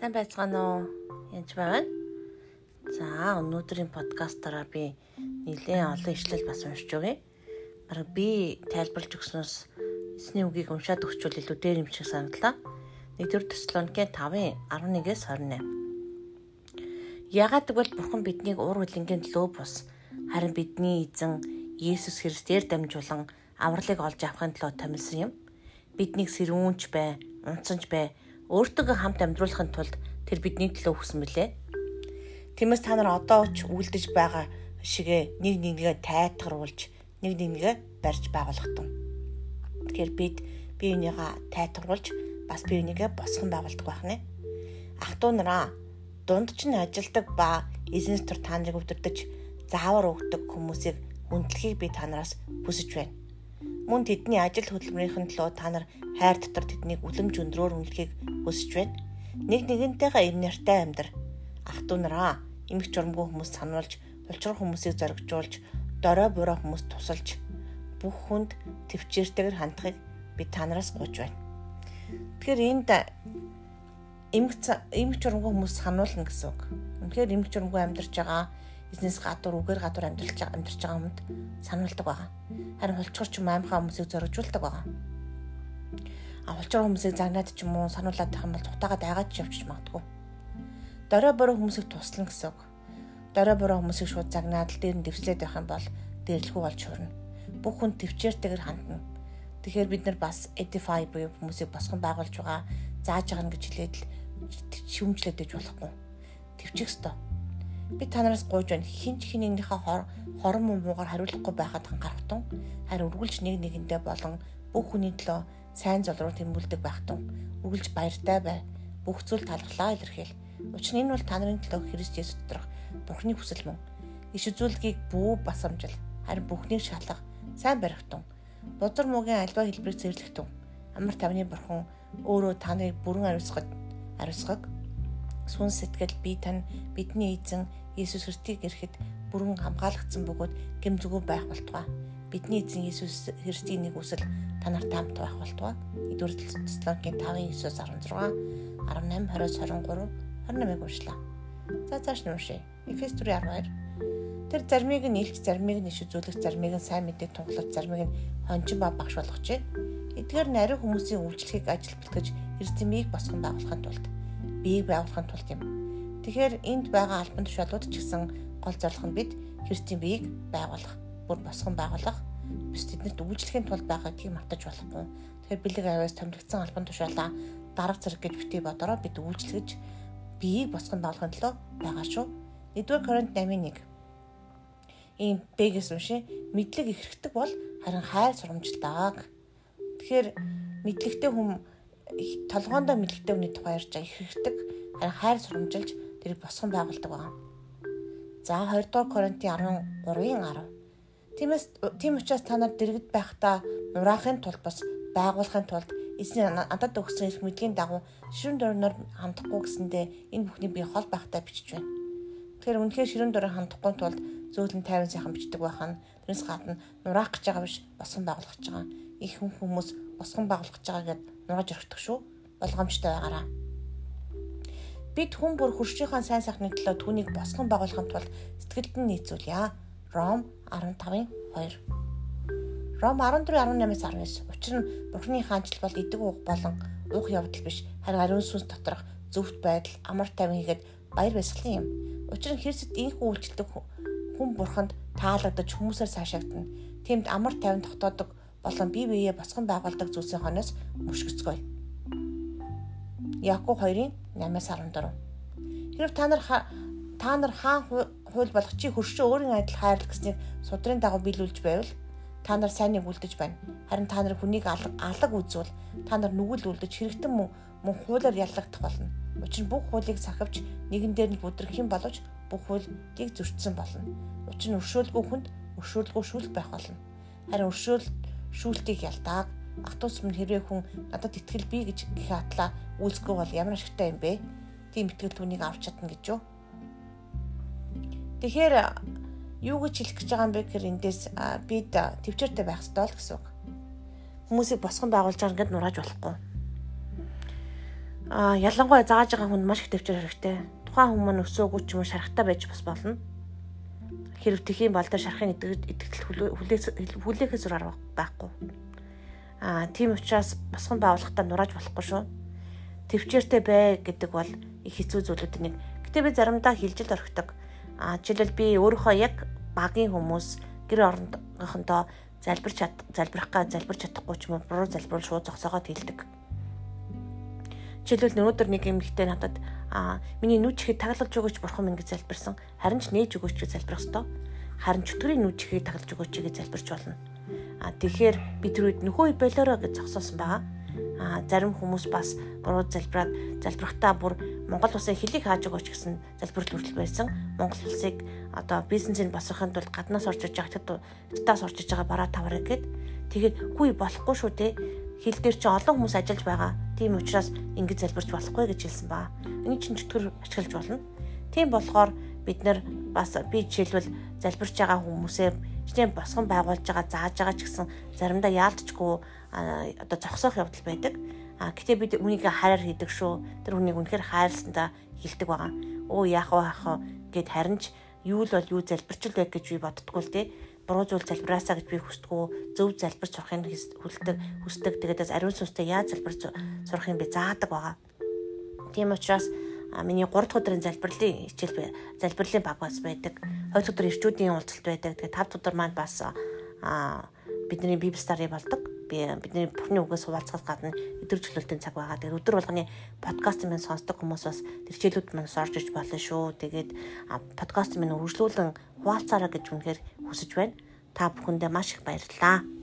Сайн байцгаана уу? Янж байна. За, өнөөдрийн подкастаараа би нэлээд олон ишлэл бас уншиж өгье. Бараг би тайлбарлаж өгснөөс эсний үгийг уншаад өгчвөл илүү дээр юм шиг санагдлаа. 1-р Тесалоникийн 5-ын 11-ээс 28. Ягаад гэвэл Бурхан биднийг уур хөлөнгийн лөө бус харин бидний эзэн Есүс Христээр дамжуулан авралыг олж авахын төлөө томилсон юм. Биднийг сэрүүнч бай, унцанч бай өөртөө хамт амьдруулахын тулд тэр бидний төлөө хүсэн мөлий. Тиймээс та нар одоо ч үлдэж байгаа шигэ нэг нэгнийгээ тайтгаруулж нэг нэгнийгээ барьж байгуулах тун. Тэгэхээр бид бие бинийгээ тайтгаруулж бас бие бинийгээ босгон байгуулдаг байх нэ. Ах トゥ нараа дунд ч нь ажилдаг ба эзнес төр та нарыг өвдөрдөж заавар өгдөг хүмүүсийг хүндлэхийг би та нараас хүсэж байна. Мөн тэдний ажил хөдөлмөрийн төлөө та нар хайр дотор тэднийг үлэмж өндрөөр үнэлэхийг хүсэж байна. Нэг нэгнтэйгээ ив нартай амьдр. Ах トゥ нараа эмх журамгүй хүмүүс сануулж, улчрал хүмүүсийг зоригжуулж, дорой буруу хүмүүс тусалж, бүх хүнд төвчээртэйгэр хандахыг би та нараас гуйж байна. Тэгэхээр энд эмх эмх журамгүй хүмүүс сануулна гэсэн үг. Үнэхээр эмх журамгүй амьдарч байгаа бизнес гадуур үгээр гадуур амьдарч амьдарч байгаа хүмүүд сануулдаг байгаа. Харин хулчгарч юм аимхаа хүмүүсийг зоригжуулдаг байгаа. А хулчгаар хүмүүсийг загнаад ч юм уу сануулад байх юм бол цутаагаа дайгаад явчих магадгүй. Дорой бороо хүмүүсийг туслана гэсэн үг. Дорой бороо хүмүүсийг шууд загнаад л дээр нь дэвслээд байх юм бол дээрлэхүү болж хурна. Бүх хүн төвчээртэйгэр хандна. Тэгэхээр бид нар бас edify буюу хүмүүсийг босгон байгуулж байгаа зааж байгаа гэж хэлээд л шүмжлээд иж болохгүй. Төвчих ёстой би та нараас гуйж байна. Хинч хинэгнийхээ хор хорон муугаар хариулахгүй байхад анхаарахтун харин үргэлж нэг нэгэндээ болон бүх хүний төлөө сайн зол руу тэмүүлдэг байхтун үргэлж баяртай бай. Бүх зүйл талхлаа илэрхийл. Учир нь энэ бол та нарын төлөө Христ Есүс доторх Бурхны хүсэл мөн. Иш үзүүлгийг бүү басамжил. Харин бүхнийг шалгах сайн барихтун бузар муугийн альва хэлбэрийг зэрлэхтун амар тавны бурхан өөрөө та нарыг бүрэн ариусгад ариусгаг. Сүн сэтгэл би тань бидний эзэн Иесус Христийг ирэхэд бүрэн хамгаалагдсан бөгөөд гэмзгүү байх болтугай. Бидний эзэн Иесус Христийн нэг үсэл та нарт хамт байх болтугай. 1-р Тесалоникийн 5:9-16, 18, 20, 23, 28-ыг уншлаа. За цааш нь уншъя. Эфес 4:12. Тэр зармыг нь илч, зармыг нь иш үзүүлэх, зармыг нь сайн мэдээг тунгалаж, зармыг нь хончин ба багш болгочээ. Эдгээр нарийн хүмүүсийн үйлчлэгийг ажилтгах гэж эрдэмийг босгон байгуулахын тулд биеийг байгуулахын тулд юм. Тэгэхээр энд байгаа албан тушаалууд ч гэсэн гол зорилго нь бид Христийн биеийг байгуулах, бүр босгон байгуулах, бис тэднэрт үйлчлэхийн тулд байгаагыг мартаж болохгүй. Тэгэхээр бэлэг аваас томрогдсон албан тушаалаа дарга зэрэг гэж бити бодороо бид үйлчлэгж биеийг босгон байгуулахын төлөө байгаа шүү. 1-р Коринт 8:1 ийм бэгээс унши мэдлэг ихэрхдэг бол харин хайр сурамжлалдаг. Тэгэхээр мэдлэгтэй хүн толгоондоо мэдлэгтэй хүний тухай ярьж байгаа ихэрхдэг харин хайр сурамжилж тэрийг босгон байгуулдаг байна. За 2 дугаар Коринтын 13-ын 10. Тиймээс тийм учраас та нар дэрэгд байхдаа нураахын тулд бас байгуулахын тулд эзний надад өгсөн эрх мэдлийн дагуу ширүүн дөрнөр хандахгүй гэсэндээ энэ бүхний би хол байхтай бичиж байна. Тэгэхээр үнэхээр ширүүн дөрөөр хандахгүй тулд зөөлөн тайван сайхан бичдэг байх нь тэрнээс гадна нураах гэж байгаа биш босгон байгуулах гэж байгаа. Их хүн хүмүүс босгон байгуулах гэж байгаа гэдээ нугаж орхидог шүү. Болгоомжтой байгаараа. Бид хүн бүр хуршийнхаа сайн сайхны төлөө түүнийг босгон байгуулахын тулд сэтгэлд нь нийцүүлье. Ром 15-ын 2. Ром 14-18-аас 19. Учир нь Бурхны хаанчл бол идэг уух болон уух явдал биш, харин ариун сүнс доторх зөвхт байдал, амар тайван хийгээд баяр баясгалан юм. Учир нь Христэд инхүү үйлчлдэг хүн бурханд таалагдаж хүмүүсээр цаашаагдана. Тэмд амар тайван тогтоодог болон бие биеэ босгон байгуулдаг зүйлсийн хойноос мөшгөцгөё. Яков 2-ын 8-14. Хэрв та нар та нар хаан хууль болох чи хөршөө өөрийн адил хайрлах гэснийг судрын дагуу биелүүлж байвал та нар сайныг үлдэж байна. Харин та нар хүнийг алаг үзвэл та нар нүгэл үлдэж хэрэгтэн мөн мөн хуулиар яллагдах болно. Учир нь бүх хуулийг сахивч нэгэн дээр нь бүдрэх юм боловч бүх хуулийг зөрчсөн болно. Учир нь өршөөлгүй хүнд өршөөлгүй шүүлт байх болно. Харин өршөөл шүүлтийг ялдааг ах トゥ ус минь хэрвээ хүн надад итгэл бий гэж гэх атлаа үйлсгүй бол ямар ашигтай юм бэ? Тийм итгэл түүнийг авч чадна гэж юу? Тэгэхээр юу гэж хэлэх гэж байгаа юм бэ гэхээр эндээс бид төвчөртэй байх ёстой л гэсэн үг. Хүмүүсийг босгон байгуулж байгаа ингээд нурааж болохгүй. а ялангуяа зааж байгаа хүнд маш их төвчээр хэрэгтэй. Тухайн хүмүүс маань өсөөгүй ч юм уу шарахтаа байж бас болно. Хэрв тхийн бол тэр шарахын итгэл хүлээхээс зур арга байхгүй. Аа тийм учраас босгон байгуулахтаа нурааж болохгүй шүү. Төвчээртэй бай гэдэг бол их хэцүү зүйлүүд нэг. Гэтэ би заримдаа хилжил орхидог. Аа жишээлбэл би өөрийнхөө яг багийн хүмүүс гэр орондохондоо залбирч чад залбирах га залбирч чадахгүй ч юм уу буруу залбирал шууд зогсоогоод хэлдэг. Жишээлбэл өнөөдөр нэг юм ихтэй надад аа миний нүд чихийг таглаж өгөөч бурхан минь гэж залбирсан. Харин ч нээж өгөөч гэж залбирах ёстой. Харин чөтгөрийн нүд чихийг таглаж өгөөч гэж залбирч болно. Аа тэгэхээр би тэр үед нөхөө болоороо гэж зогсоосон байгаа. Аа зарим хүмүүс бас буруу залбираад залбирахтаа бүр Монгол улсын хэлийг хааж өгөөч гэсэн залбирал хүртэл байсан. Монгол улсыг одоо бизнесийг босгохын тулд гаднаас орж иж байгаа хятадаас орж иж байгаа бараа тавараа гэд тэгээд хүй болохгүй шүү дээ хил дээр чи олон хүмүүс ажиллаж байгаа. Тийм учраас ингэж залбирч болохгүй гэж хэлсэн ба. Энийг чинь чөтгөр ашиглаж болно. Тийм болохоор бид нэр бас би жишээлбэл залбирч байгаа хүмүүсээ чиний босгон байгуулж байгаа зааж байгаа ч гэсэн заримдаа яалтчгүй одоо зогсоох явдал байдаг. А гэтээ бид үнийг хараар хийдэг шүү. Тэр хүнийг үнэхээр хайрласандаа хилдэг байгаа. Оо яах вэ хаах гэд харин ч юу л бол юу залбирч л байг гэж би боддггүй л дээ буруу зүйл залбираасаа гэж би хүсдэггүй зөв залбирч сурахыг хүсдэг хүсдэг тэгээд ариун сүнстэй яаж залбирч сурахыг би заадаг байгаа. Тийм учраас миний 3 дахь өдрийн залбирлын хичээл залбирлын баг бас байдаг. 2 дахь өдөр ирчүүдийн уулзалт байдаг. Тэгээд 5 дахь өдөр маань бас бидний библи стари болдог. Би бидний бүхний үгээс хуваалцахаас гадна өдөржлөлтийн цаг байгаа. Тэгээд өдөр болгоны подкаст минь сонсдог хүмүүс бас тэр хичээлүүд маань орж иж болно шүү. Тэгээд подкаст минь үргэлжлүүлэн хуваалцаараа гэж үнэхээр хүсэж байна. Та бүхэндээ маш их баярлалаа.